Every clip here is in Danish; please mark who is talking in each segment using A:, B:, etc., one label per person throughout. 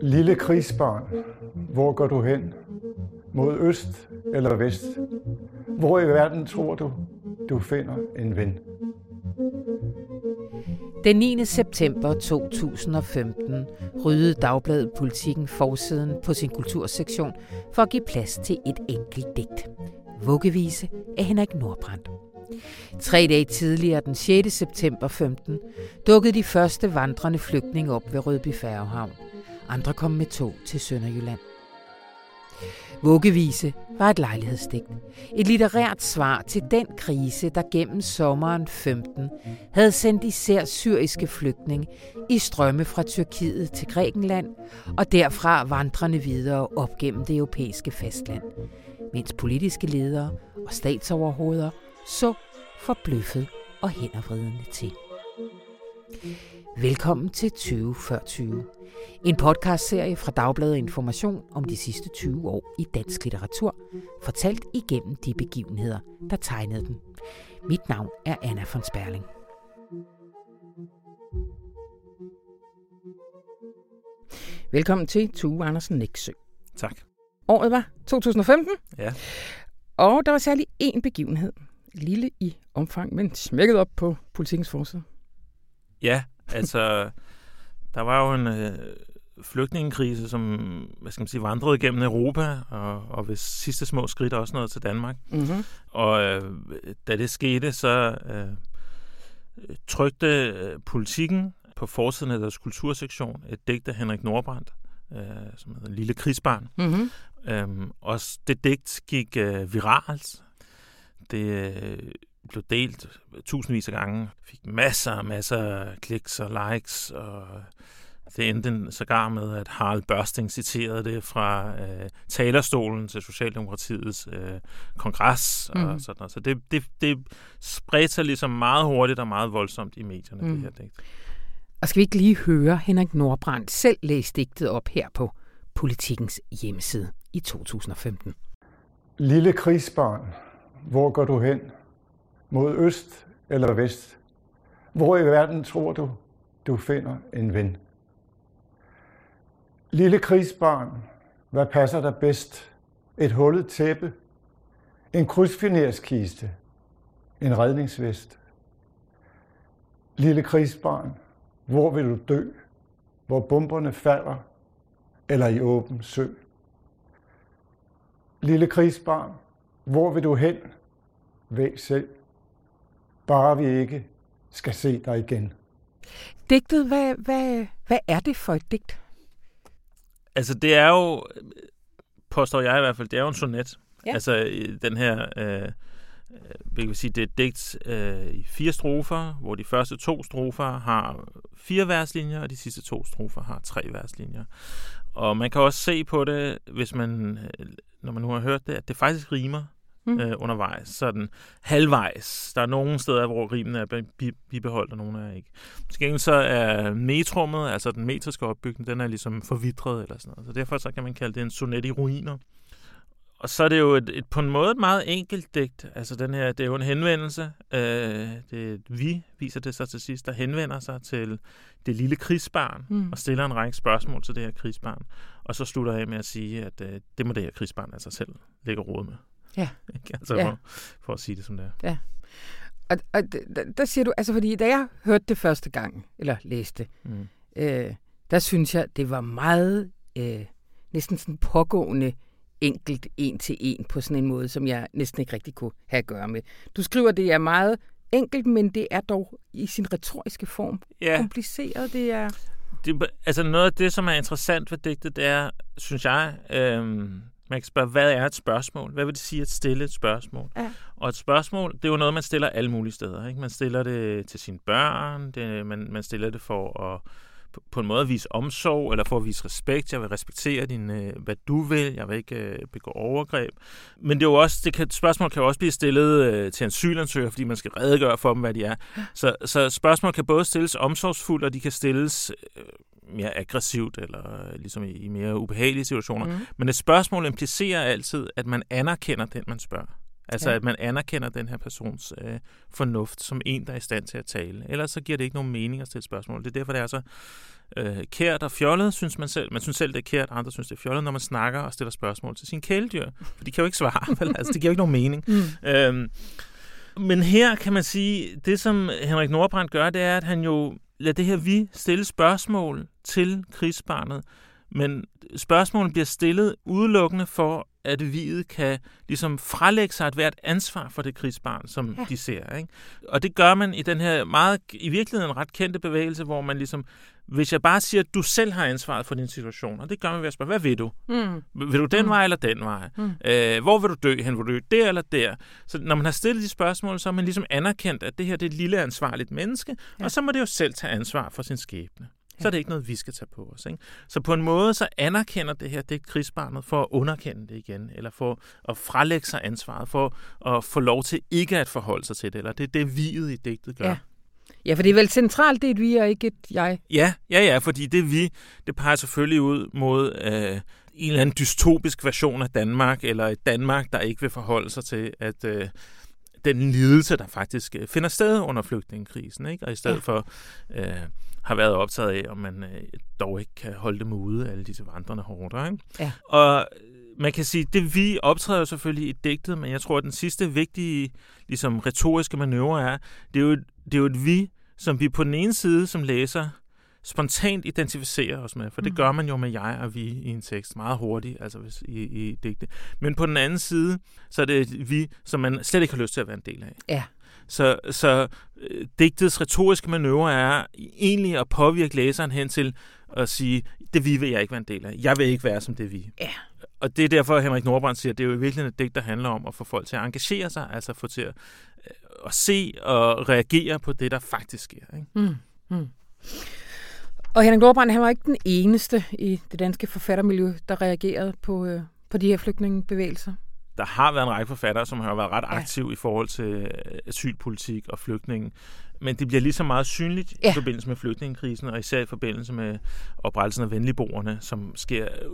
A: Lille krigsbarn, hvor går du hen? Mod øst eller vest? Hvor i verden tror du, du finder en ven?
B: Den 9. september 2015 ryddede Dagbladet Politikken forsiden på sin kultursektion for at give plads til et enkelt digt. Vuggevise af Henrik Nordbrandt. Tre dage tidligere, den 6. september 15, dukkede de første vandrende flygtninge op ved Rødby Færgehavn. Andre kom med tog til Sønderjylland. Vuggevise var et lejlighedsdigt. Et litterært svar til den krise, der gennem sommeren 15 havde sendt især syriske flygtninge i strømme fra Tyrkiet til Grækenland og derfra vandrende videre op gennem det europæiske fastland, mens politiske ledere og statsoverhoveder så forbløffet og hændervridende til. Velkommen til 20 før 20. En podcastserie fra Dagbladet Information om de sidste 20 år i dansk litteratur, fortalt igennem de begivenheder, der tegnede den. Mit navn er Anna von Sperling. Velkommen til Tue Andersen Næksø.
C: Tak.
B: Året var 2015,
C: Ja.
B: og der var særlig én begivenhed. Lille i omfang, men smækket op på politikens forside.
C: Ja, altså, der var jo en øh, flygtningekrise, som hvad skal man sige, vandrede gennem Europa, og, og ved sidste små skridt også noget til Danmark.
B: Mm-hmm.
C: Og øh, da det skete, så øh, trykte øh, politikken på forsiden af deres kultursektion et digt af Henrik Nordbrandt, øh, som hedder Lille krigsbarn.
B: Mm-hmm.
C: Øhm, og det digt gik øh, viralt. Det øh, blev delt tusindvis af gange. Fik masser og masser af kliks og likes. Og det endte sågar med, at Harald Børsting citerede det fra øh, talerstolen til Socialdemokratiets øh, kongres.
B: Mhm.
C: Og sådan noget. Så det, det, det spredte sig ligesom meget hurtigt og meget voldsomt i medierne,
B: Mhm.
C: det her digt.
B: Og skal vi ikke lige høre Henrik Nordbrandt selv læse digtet op her på Politikens hjemmeside i 2015.
A: Lille krigsbarn, hvor går du hen? Mod øst eller vest? Hvor i verden tror du, du finder en ven? Lille krigsbarn, hvad passer dig bedst? Et hullet tæppe? En krydsfinerskiste? En redningsvest? Lille krigsbarn, hvor vil du dø? Hvor bomberne falder? Eller i åben sø? Lille krigsbarn, hvor vil du hen? Væg selv. Bare vi ikke skal se dig igen.
B: Digtet, hvad, hvad, hvad er det for et digt?
C: Altså, det er jo, påstår jeg i hvert fald, det er jo en sonet.
B: Ja.
C: Altså, i den her, øh, øh, vi kan sige, det er et digt øh, i fire strofer, hvor de første to strofer har fire verslinjer, og de sidste to strofer har tre verslinjer. Og man kan også se på det, hvis man, øh, når man nu har hørt det, at det faktisk rimer
B: Mm.
C: øh, undervejs, sådan halvvejs. Der er nogle steder, hvor rimene er bi- bibeholdt, og nogle er ikke. Til gengæld så er metrummet, altså den metriske opbygning, den er ligesom forvitret eller sådan noget. Så derfor så kan man kalde det en sonet i ruiner. Og så er det jo et, et, på en måde et meget enkelt digt. Altså den her, det er jo en henvendelse. Øh, det er vi, viser det sig til sidst, der henvender sig til det lille krigsbarn
B: Mm.
C: og stiller en række spørgsmål til det her krigsbarn. Og så slutter jeg af med at sige, at øh, det må det her krigsbarn altså selv lægge råd med.
B: Ja.
C: Ikke? altså
B: Ja.
C: For, for at sige det som det er.
B: Og, og d- d- der siger du, altså fordi da jeg hørte det første gang, eller læste,
C: Mm.
B: øh, der synes jeg, det var meget øh, næsten sådan pågående enkelt en til en på sådan en måde, som jeg næsten ikke rigtig kunne have at gøre med. Du skriver, det er meget enkelt, men det er dog i sin retoriske form
C: Ja,
B: kompliceret. Det er...
C: det, altså noget af det, som er interessant ved digtet, det er, synes jeg, øhm, man kan spørge, hvad er et spørgsmål? Hvad vil det sige at stille et spørgsmål?
B: Ja.
C: Og et spørgsmål, det er jo noget, man stiller alle mulige steder. Ikke? Man stiller det til sine børn, det, man, man stiller det for at på- en måde at vise omsorg, eller for at vise respekt. Jeg vil respektere din, øh, hvad du vil. Jeg vil ikke øh, begå overgreb. Men det er jo også, det kan, spørgsmål kan jo også blive stillet øh, til en asylansøger, fordi man skal redegøre for dem, hvad de er. Så, så spørgsmål kan både stilles omsorgsfuldt, og de kan stilles øh, mere aggressivt, eller øh, ligesom i, i mere ubehagelige situationer.
B: Mm.
C: Men et spørgsmål implicerer altid, at man anerkender den, man spørger. Altså
B: Ja.
C: at man anerkender den her persons øh, fornuft som en, der er i stand til at tale. Ellers så giver det ikke nogen mening at stille spørgsmål. Det er derfor, det er så øh, kært og fjollet, synes man selv. Man synes selv, det er kært, andre synes, det er fjollet, når man snakker og stiller spørgsmål til sine kæledyr. For de kan jo ikke svare, vel? Altså, det giver jo ikke nogen mening.
B: Mm.
C: Øhm, men her kan man sige, det som Henrik Nordbrandt gør, det er, at han jo lad det her vi stille spørgsmål til krigsbarnet, men spørgsmålet bliver stillet udelukkende for, at viet kan ligesom frelægge sig et hvert ansvar for det krigsbarn, som
B: Ja.
C: de ser. Ikke? Og det gør man i den her meget, i virkeligheden ret kendte bevægelse, hvor man ligesom, hvis jeg bare siger, at du selv har ansvaret for din situation, og det gør man ved at spørge, hvad vil du?
B: Mm.
C: Vil du den
B: Mm.
C: vej eller den vej?
B: Mm.
C: Øh, hvor vil du dø hen? Vil du dø der eller der? Så når man har stillet de spørgsmål, så har man ligesom anerkendt, at det her det er et lille ansvarligt menneske,
B: ja.
C: og så må det jo selv tage ansvar for sin skæbne. Så er det ikke noget, vi skal tage på os. Ikke? Så på en måde, så anerkender det her, det krigsbarnet, for at underkende det igen, eller for at frelægge sig ansvaret, for at få lov til ikke at forholde sig til det, eller det er det, viet i digtet gør.
B: Ja. Ja, for det er vel centralt, det er et vi og ikke et jeg.
C: Ja, ja, ja, fordi det vi, det peger selvfølgelig ud mod øh, en eller anden dystopisk version af Danmark, eller et Danmark, der ikke vil forholde sig til, at øh, den lidelse, der faktisk øh, finder sted under flygtningekrisen, ikke? og i stedet
B: Ja.
C: for øh, har været optaget af, om man øh, dog ikke kan holde dem ude, alle disse vandrende hårder. Ikke?
B: Ja.
C: Og øh, man kan sige, det vi optræder selvfølgelig i digtet, men jeg tror, at den sidste vigtige ligesom, retoriske manøvre er, det er, jo, det er jo et vi, som vi på den ene side som læser spontant identificerer os med, for det
B: Mhm.
C: gør man jo med jeg og vi i en tekst meget hurtigt, altså hvis, i, i digte. Men på den anden side, så er det et vi, som man slet ikke har lyst til at være en del af.
B: Ja.
C: Så, så øh, digtets retoriske manøvre er egentlig at påvirke læseren hen til at sige, det vi vil jeg ikke være en del af. Jeg vil ikke være som det vi.
B: Ja.
C: Og det er derfor, Henrik Nordbrandt siger, at det er jo i virkeligheden et digt, der handler om at få folk til at engagere sig, altså få til at, øh, at se og reagere på det, der faktisk sker. Ikke?
B: Mm. Mm. Og Henrik Nordbrandt, han var ikke den eneste i det danske forfattermiljø, der reagerede på, øh, på de her flygtningebevægelser.
C: Der har været en række forfattere, som har været ret
B: Ja.
C: aktive i forhold til øh, asylpolitik og flygtninge. Men det bliver lige så meget synligt
B: Ja.
C: i forbindelse med flygtningekrisen, og især i forbindelse med oprettelsen af venligboerne, som sker øh,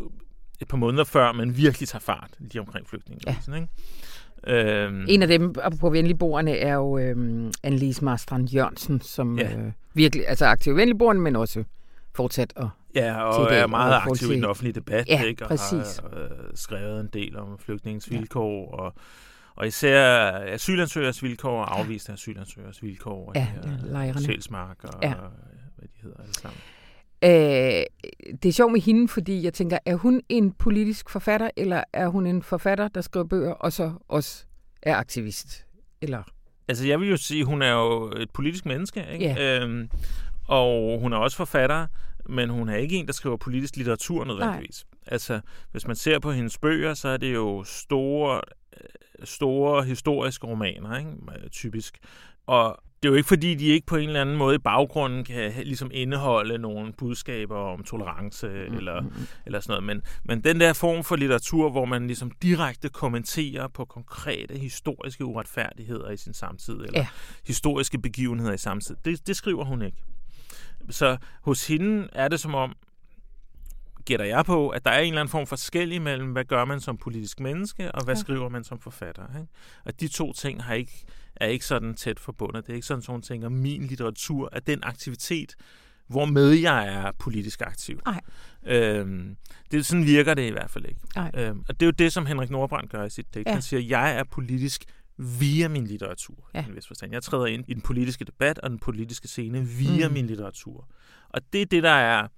C: et par måneder før, men virkelig tager fart lige omkring flygtningekrisen. Ja. Ikke? Øhm,
B: En af dem, på venligboerne, er jo øhm, Annelise Marstrand Jørgensen, som
C: Ja.
B: øh, virkelig altså aktiv venligboerne, men også fortsat og
C: Ja, og er
B: og
C: meget
B: forhold
C: aktiv i den offentlige debat,
B: Ja,
C: ikke? og
B: præcis.
C: har øh, skrevet en del om flygtningens vilkår, og, og især asylansøgers vilkår og afviste asylansøgers vilkår, og
B: Ja, ja, lejrene.
C: Sjælsmark og
B: Ja.
C: ja. hvad de hedder alle sammen.
B: Øh, det er sjovt med hende, fordi jeg tænker, er hun en politisk forfatter, eller er hun en forfatter, der skriver bøger, og så også er aktivist? Eller,
C: Altså, jeg vil jo sige, hun er jo et politisk menneske, ikke?
B: Ja.
C: Øhm, og hun er også forfatter, men hun er ikke en, der skriver politisk litteratur nødvendigvis. Altså, hvis man ser på hendes bøger, så er det jo store, øh, store historiske romaner, ikke? Øh, typisk. Og det er jo ikke fordi, de ikke på en eller anden måde i baggrunden kan ligesom indeholde nogle budskaber om tolerance mm, eller,
B: mm,
C: eller sådan noget. Men, men den der form for litteratur, hvor man ligesom direkte kommenterer på konkrete historiske uretfærdigheder i sin samtid, eller
B: ja.
C: historiske begivenheder i samtid, det, det skriver hun ikke. Så hos hende er det som om, gætter jeg på, at der er en eller anden form for skæld imellem, hvad gør man som politisk menneske, og hvad
B: Ja.
C: skriver man som forfatter. Ikke? Og de to ting har ikke, er ikke sådan tæt forbundet. Det er ikke sådan, at hun tænker, min litteratur er den aktivitet, hvor med jeg er politisk aktiv.
B: Nej.
C: Øhm, det, sådan virker det i hvert fald ikke.
B: Nej.
C: Øhm, og det er jo det, som Henrik Nordbrandt gør i sit digt.
B: Ja.
C: Han siger, jeg er politisk via min litteratur.
B: Ja.
C: I en vis forstand. Jeg træder ind i den politiske debat og den politiske scene via
B: Mm.
C: min litteratur. Og det er det, der er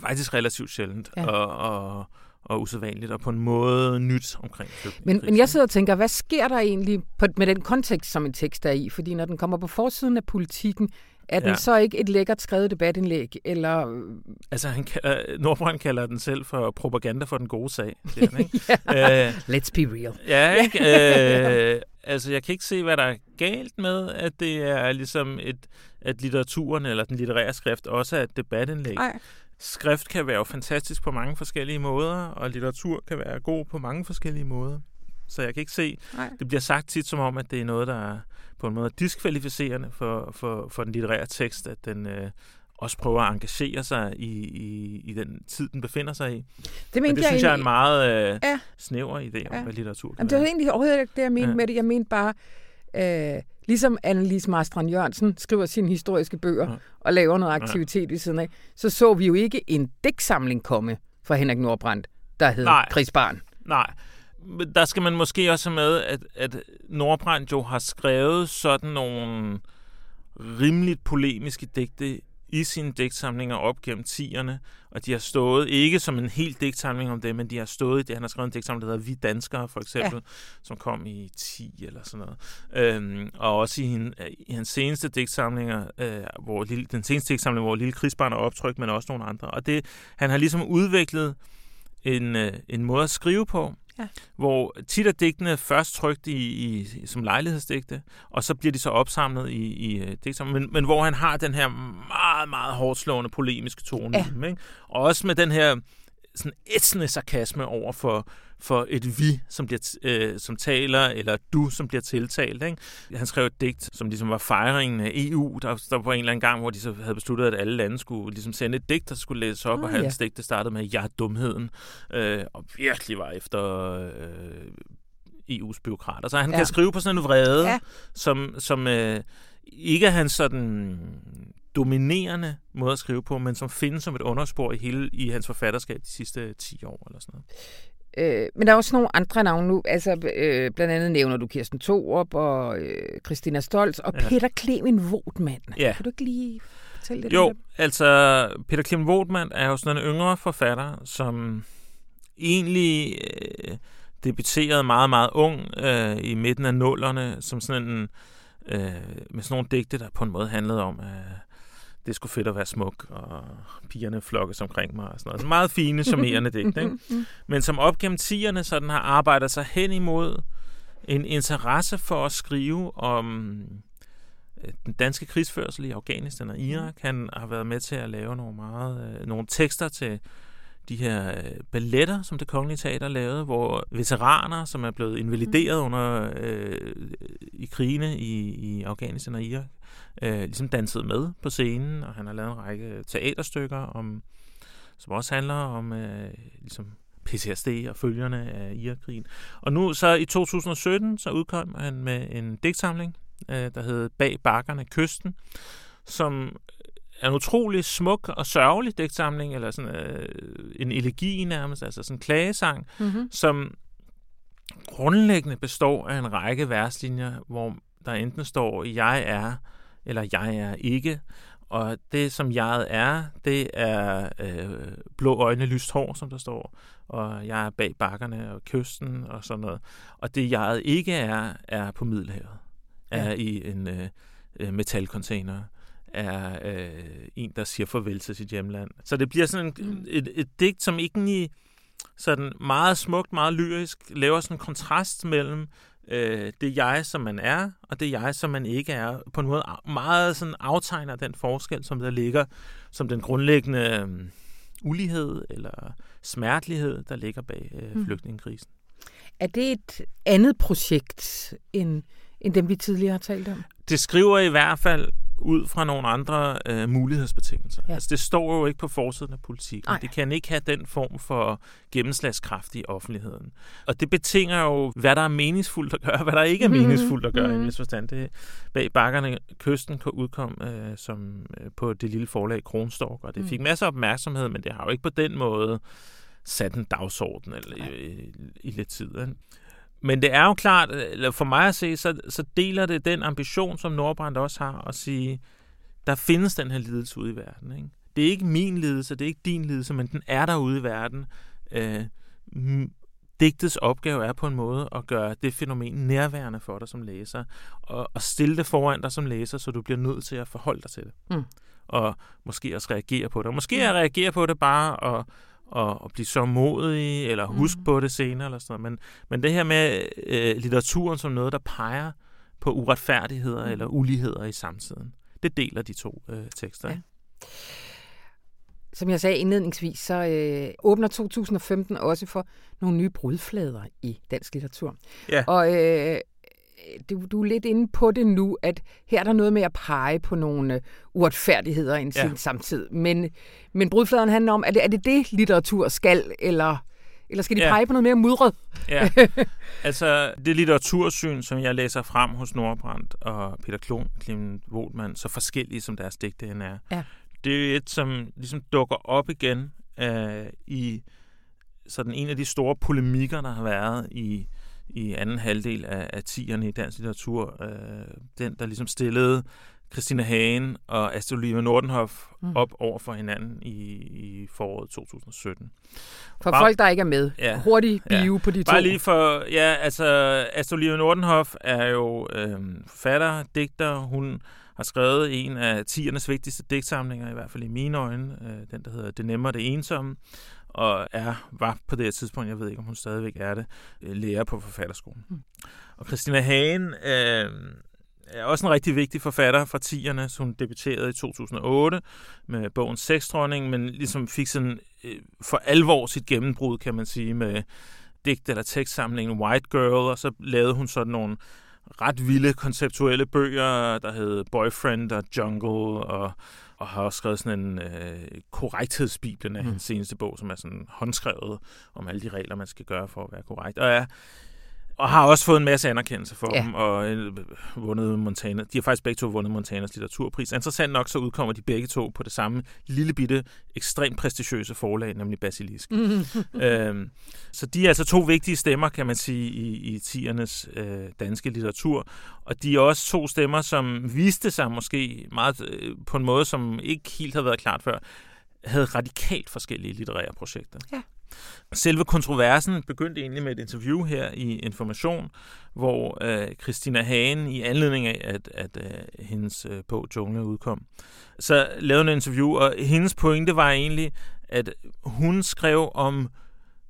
C: faktisk relativt sjældent
B: ja.
C: og, og, og usædvanligt, og på en måde nyt omkring
B: men, men jeg sidder og tænker, hvad sker der egentlig på, med den kontekst, som en tekst er i? Fordi når den kommer på forsiden af politikken, er den
C: Ja.
B: så ikke et lækkert skrevet debatindlæg? Eller,
C: Altså, han kalder, Nordbrandt kalder den selv for propaganda for den gode sag. Siger han, ikke?
B: ja.
C: øh,
B: let's be real.
C: Ja, ikke? Øh, altså, jeg kan ikke se, hvad der er galt med, at det er ligesom et, at litteraturen eller den litterære skrift også er et debatindlæg.
B: Nej.
C: Skrift kan være jo fantastisk på mange forskellige måder, og litteratur kan være god på mange forskellige måder. Så jeg kan ikke se,
B: Nej.
C: det bliver sagt tit som om, at det er noget, der er på en måde diskvalificerende for, for, for den litterære tekst, at den øh, også prøver at engagere sig i, i, i den tid, den befinder sig i.
B: Det, mente
C: det
B: jeg
C: synes jeg er en meget øh,
B: Ja.
C: snæver idé om,
B: Ja.
C: hvad litteratur kan
B: Jamen, det var egentlig overhovedet ikke det, jeg mente
C: Ja.
B: ja. med det. Jeg mente bare, øh, ligesom Annelise Marstrand Jørgensen skriver sine historiske bøger
C: Ja.
B: ja. og laver noget aktivitet ved siden af, så så vi jo ikke en digtsamling komme fra Henrik Nordbrandt, der hed
C: Nej.
B: Krigsbarn.
C: Nej, der skal man måske også have med, at, at Nordbrandt jo har skrevet sådan nogle rimeligt polemiske digte i sine digtsamlinger op gennem tierne, og de har stået, ikke som en helt digtsamling om det, men de har stået i det, han har skrevet en digtsamling, der hedder Vi Danskere, for eksempel, ja. som kom i 10 eller sådan noget. Øhm, og også i, hin, i hans seneste digtsamlinger, øh, hvor lille, den seneste digtsamling, hvor Lille Krigsbarn er optrykt, men også nogle andre. Og det, han har ligesom udviklet en, øh, en måde at skrive på,
B: Ja.
C: hvor tit er digtene først trykt i, i, som lejlighedsdigte, og så bliver de så opsamlet i, i uh, digtsamlinger, men, men hvor han har den her meget, meget hårdt slående polemiske tone
B: Ja.
C: ikke? Og også med den her sådan ætsende sarkasme over for, for et vi, som, bliver, øh, som taler, eller du, som bliver tiltalt. Ikke? Han skrev et digt, som ligesom var fejringen af EU. Der, der var en eller anden gang, hvor de så havde besluttet, at alle lande skulle ligesom sende et digt, der skulle læses op,
B: Ah,
C: og hans
B: ja.
C: digt, det startede med, jeg er dumheden, øh, og virkelig var efter øh, EU's byråkrater. Så han ja.
B: Ja.
C: kan skrive på sådan en vrede, ja.
B: Ja.
C: som, som øh, ikke er hans sådan dominerende måde at skrive på, men som findes som et underspor i hele i hans forfatterskab de sidste 10 år eller sådan noget.
B: Øh, men der er også nogle andre navne nu. Altså, øh, blandt andet nævner du Kirsten Thorup og øh, Christina Stolz og
C: Ja.
B: Peter Clemen Vogtmann.
C: Ja.
B: Kan du ikke lige fortælle lidt
C: Jo,
B: om det?
C: altså Peter Klim Wohlmann er jo sådan en yngre forfatter, som egentlig øh, debuterede meget, meget ung øh, i midten af nullerne, som sådan en, øh, med sådan nogle digte, der på en måde handlede om, at det skulle fedt at være smuk, og pigerne flokkes omkring mig og sådan noget. Så meget fine, charmerende digte, ikke? Men som op gennem tierne sådan har arbejdet sig hen imod en interesse for at skrive om øh, den danske krigsførsel i Afghanistan og Irak. Han har været med til at lave nogle meget øh, nogle tekster til de her øh, balletter, som det kongelige teater lavede, hvor veteraner, som er blevet invalideret under øh, i krigene i, i Afghanistan og Irak, øh, ligesom dansede med på scenen, og han har lavet en række teaterstykker, om, som også handler om øh, ligesom PTSD og følgerne af Irakkrigen. Og nu så i 2017, så udkom han med en digtsamling, øh, der hed Bag bakkerne kysten, som en utrolig smuk og sørgelig digtsamling, eller sådan øh, en elegi nærmest, altså sådan en klagesang,
B: Mm-hmm.
C: som grundlæggende består af en række verslinjer, hvor der enten står, jeg er, eller jeg er ikke. Og det, som jeg er, det er øh, blå øjne, lyst hår, som der står. Og jeg er bag bakkerne og kysten og sådan noget. Og det, jeg ikke er, er på Middelhavet. Er
B: Ja.
C: i en øh, øh, metalcontainer. Er øh, en, der siger farvel til sit hjemland. Så det bliver sådan en,
B: Mm.
C: et, et digt, som ikke i sådan meget smukt, meget lyrisk, laver sådan en kontrast mellem øh, det jeg, som man er, og det jeg, som man ikke er. På en måde meget sådan aftegner den forskel, som der ligger som den grundlæggende øh, ulighed eller smertelighed, der ligger bag øh,
B: Mm.
C: flygtningekrisen.
B: Er det et andet projekt, end, end dem, vi tidligere har talt om?
C: Det skriver i hvert fald ud fra nogle andre øh, mulighedsbetingelser. Ja. Altså, det står jo ikke på forsiden af politik.
B: Nej.
C: Det kan ikke have den form for gennemslagskraft i offentligheden. Og det betinger jo, hvad der er meningsfuldt at gøre, hvad der ikke er
B: Mhm.
C: meningsfuldt at gøre i en
B: Mhm.
C: forstand. Det, bag bakkerne kysten kan udkom øh, som, øh, på det lille forlag Kronstork, og det
B: Mm.
C: fik masser af opmærksomhed, men det har jo ikke på den måde sat en dagsorden eller, i, i, i lidt tid. Ikke? Men det er jo klart, eller for mig at se, så, så deler det den ambition, som Nordbrand også har, at sige, der findes den her lidelse ude i verden. Ikke? Det er ikke min lidelse, det er ikke din lidelse, men den er der ude i verden. Øh, digtets opgave er på en måde at gøre det fænomen nærværende for dig som læser, og, og stille det foran dig som læser, så du bliver nødt til at forholde dig til det.
B: Mm.
C: Og måske også reagere på det. Og måske at reagere på det bare og, og, og blive så modig, eller huske
B: Mm.
C: på det senere, eller sådan noget. Men, men det her med øh, litteraturen som noget, der peger på uretfærdigheder
B: Mm.
C: eller uligheder i samtiden, det deler de to øh, tekster.
B: Ja. Som jeg sagde indledningsvis, så øh, åbner 2015 også for nogle nye brudflader i dansk litteratur.
C: Ja.
B: Og øh, du, du er lidt inde på det nu, at her er der noget med at pege på nogle øh, uretfærdigheder i sin ja. samtid. Men, men brudfladen handler om, er det, er det det, litteratur skal, eller, eller skal de ja. pege på noget mere mudret?
C: Ja, altså det litteratursyn, som jeg læser frem hos Nordbrandt og Peter Klon, Clement Wohlmann, så forskellige som deres digte end er, ja. det er et, som ligesom dukker op igen øh, i sådan en af de store polemikker, der har været i i anden halvdel af, af 10'erne i dansk litteratur. Øh, den, der ligesom stillede Christina Hagen og Astrid Olivia Nordenhoff mm. op over for hinanden i, i foråret 2017.
B: For Bare, folk, der ikke er med. Ja, Hurtig bio ja. på de
C: to. Bare lige for, ja, altså Astrid Olivia Nordenhoff er jo øh, forfatter, digter. Hun har skrevet en af 10'ernes vigtigste digtsamlinger, i hvert fald i mine øjne, øh, den der hedder Det Nemmere Det Ensomme og er, var på det her tidspunkt, jeg ved ikke, om hun stadigvæk er det, øh, lærer på forfatterskolen. Mm. Og Christina Hagen øh, er også en rigtig vigtig forfatter fra 10'erne, så hun debuterede i 2008 med bogen Sexdronning, men ligesom fik sådan øh, for alvor sit gennembrud, kan man sige, med digt eller tekstsamlingen White Girl, og så lavede hun sådan nogle ret vilde konceptuelle bøger, der hed Boyfriend og Jungle og og har også skrevet sådan en øh, korrekthedsbiblen af mm. hendes seneste bog, som er sådan håndskrevet om alle de regler, man skal gøre for at være korrekt. Og er og har også fået en masse anerkendelse for ja. dem, og øh, vundet Montana. De har faktisk begge to vundet Montanas litteraturpris. Interessant nok, så udkommer de begge to på det samme lille bitte, ekstremt prestigiøse forlag, nemlig Basilisk. Øhm, så de er altså to vigtige stemmer, kan man sige, i, i tiernes øh, danske litteratur. Og de er også to stemmer, som viste sig måske meget øh, på en måde, som ikke helt havde været klart før, havde radikalt forskellige litterære projekter. Ja. Selve kontroversen begyndte egentlig med et interview her i Information, hvor øh, Christina Hagen i anledning af, at, at øh, hendes øh, bog Jungle udkom, så lavede en interview, og hendes pointe var egentlig, at hun skrev om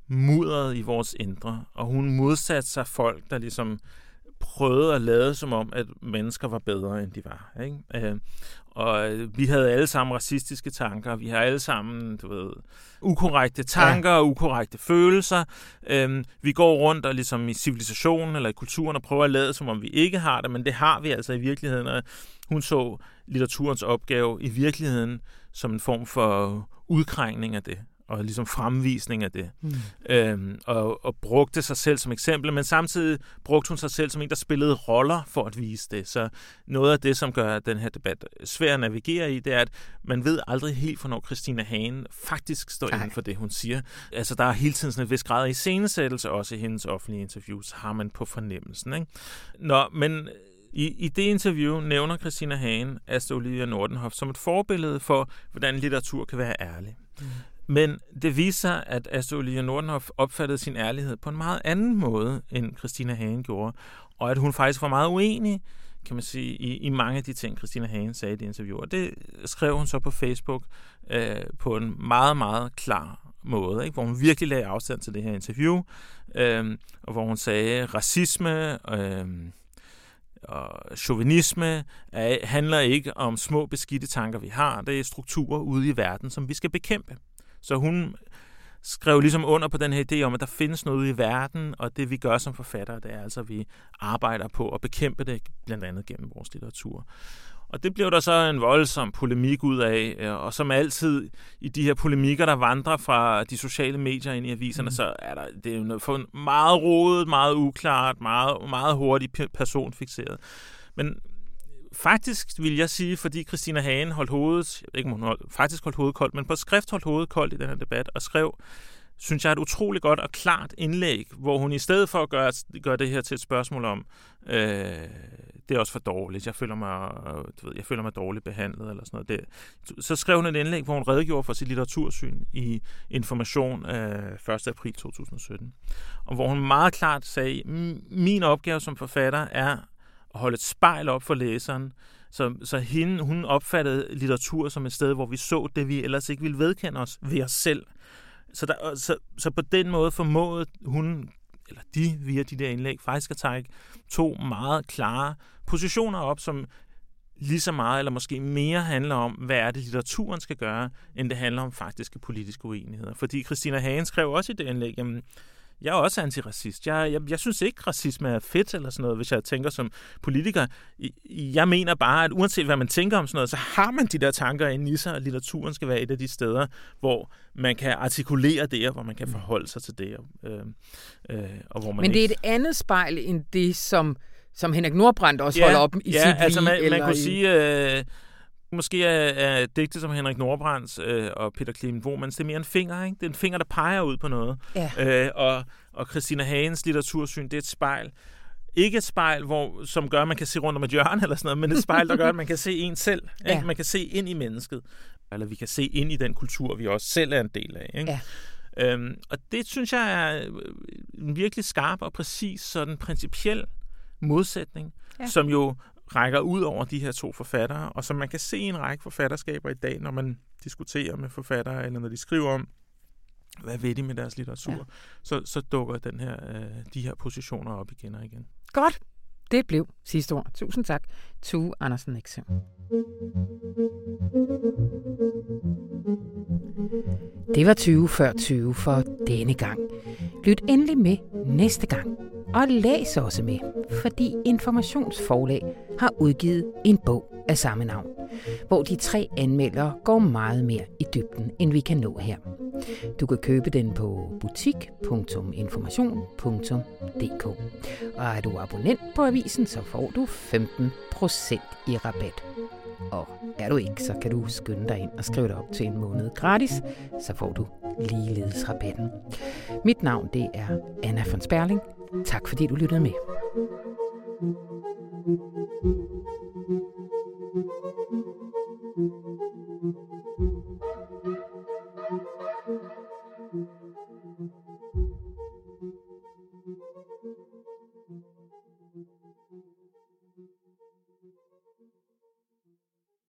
C: mudderet i vores indre, og hun modsatte sig folk, der ligesom prøvede at lade som om, at mennesker var bedre, end de var. Ikke? Øh, og vi havde alle sammen racistiske tanker, vi har alle sammen, du ved, ukorrekte tanker ja. og ukorrekte følelser. Øhm, vi går rundt og ligesom i civilisationen eller i kulturen og prøver at lade, som om vi ikke har det, men det har vi altså i virkeligheden. Og hun så litteraturens opgave i virkeligheden som en form for udkrængning af det og ligesom fremvisning af det. Mm. Øhm, og, og brugte sig selv som eksempel, men samtidig brugte hun sig selv som en, der spillede roller for at vise det. Så noget af det, som gør den her debat svær at navigere i, det er, at man ved aldrig helt, hvornår Christina Hagen faktisk står inden for det, hun siger. Altså, der er hele tiden sådan et vis grad af iscenesættelse, også i hendes offentlige interviews, har man på fornemmelsen. Ikke? Nå, men i, I det interview nævner Christina Hagen Asta Olivia Nordenhoff som et forbillede for, hvordan litteratur kan være ærlig. Mm. Men det viser sig, at Astrid Olivia Nordenhoff opfattede sin ærlighed på en meget anden måde, end Christina Hagen gjorde. Og at hun faktisk var meget uenig, kan man sige, i, i mange af de ting, Christina Hagen sagde i det interview. Og det skrev hun så på Facebook øh, på en meget, meget klar måde, ikke? hvor hun virkelig lagde afstand til det her interview, øh, og hvor hun sagde, racisme øh, og chauvinisme er, handler ikke om små beskidte tanker, vi har. Det er strukturer ude i verden, som vi skal bekæmpe. Så hun skrev ligesom under på den her idé om, at der findes noget i verden, og det vi gør som forfattere, det er altså, at vi arbejder på at bekæmpe det, blandt andet gennem vores litteratur. Og det blev der så en voldsom polemik ud af, øh, og som altid i de her polemikker, der vandrer fra de sociale medier ind i aviserne, mm. så er der, det er jo noget meget rodet, meget uklart, meget, meget hurtigt personfixeret. Men faktisk vil jeg sige, fordi Christina Hagen holdt hovedet, jeg ved ikke om hun holdt, faktisk holdt hovedet koldt, men på skrift holdt hovedet koldt i den her debat, og skrev, synes jeg, et utroligt godt og klart indlæg, hvor hun i stedet for at gøre, gøre det her til et spørgsmål om, øh, det er også for dårligt, jeg føler mig, du ved, jeg føler mig dårligt behandlet, eller sådan noget. Det, så skrev hun et indlæg, hvor hun redegjorde for sit litteratursyn i Information øh, 1. april 2017. Og hvor hun meget klart sagde, min opgave som forfatter er holde et spejl op for læseren, så, så hende, hun opfattede litteratur som et sted, hvor vi så det, vi ellers ikke ville vedkende os ved os selv. Så, der, så, så på den måde formåede hun, eller de via de der indlæg, faktisk at trække to meget klare positioner op, som lige så meget, eller måske mere handler om, hvad er det, litteraturen skal gøre, end det handler om faktiske politiske uenigheder. Fordi Christina Hagen skrev også i det indlæg, jamen, jeg er også antiracist. Jeg, jeg, jeg synes ikke, racisme er fedt eller sådan noget, hvis jeg tænker som politiker. Jeg mener bare, at uanset hvad man tænker om sådan noget, så har man de der tanker inde i sig, og litteraturen skal være et af de steder, hvor man kan artikulere det, og hvor man kan mm. forholde sig til det. Øh,
B: øh, og hvor man Men det er et andet spejl end det, som, som Henrik Nordbrandt også ja, holder op i
C: ja,
B: sit
C: altså
B: man,
C: man kunne i... sige... Øh, Måske er, er digte som Henrik Nordbrands øh, og Peter Clement Womans, det er mere en finger, ikke? Det er en finger, der peger ud på noget. Ja. Øh, og, og Christina Hagens litteratursyn, det er et spejl. Ikke et spejl, hvor, som gør, at man kan se rundt om et hjørne eller sådan noget, men et spejl, der gør, at man kan se en selv. Ikke? Ja. Man kan se ind i mennesket. Eller vi kan se ind i den kultur, vi også selv er en del af. Ikke? Ja. Øhm, og det synes jeg er en virkelig skarp og præcis sådan principiel modsætning, ja. som jo rækker ud over de her to forfattere, og som man kan se en række forfatterskaber i dag, når man diskuterer med forfattere, eller når de skriver om, hvad ved de med deres litteratur, ja. så, så dukker den her, øh, de her positioner op igen og igen.
B: Godt. Det blev sidste ord. Tusind tak. Tue Andersen Nexø. Det var 20 før 20 for denne gang. Lyt endelig med næste gang. Og læs også med, fordi Informationsforlag har udgivet en bog af samme navn, hvor de tre anmeldere går meget mere i dybden, end vi kan nå her. Du kan købe den på butik.information.dk. Og er du abonnent på avisen, så får du 15% i rabat. Og er du ikke, så kan du skynde dig ind og skrive dig op til en måned gratis, så får du ligeledes rabatten. Mit navn det er Anna von Sperling. Tak fordi du lyttede med. thank you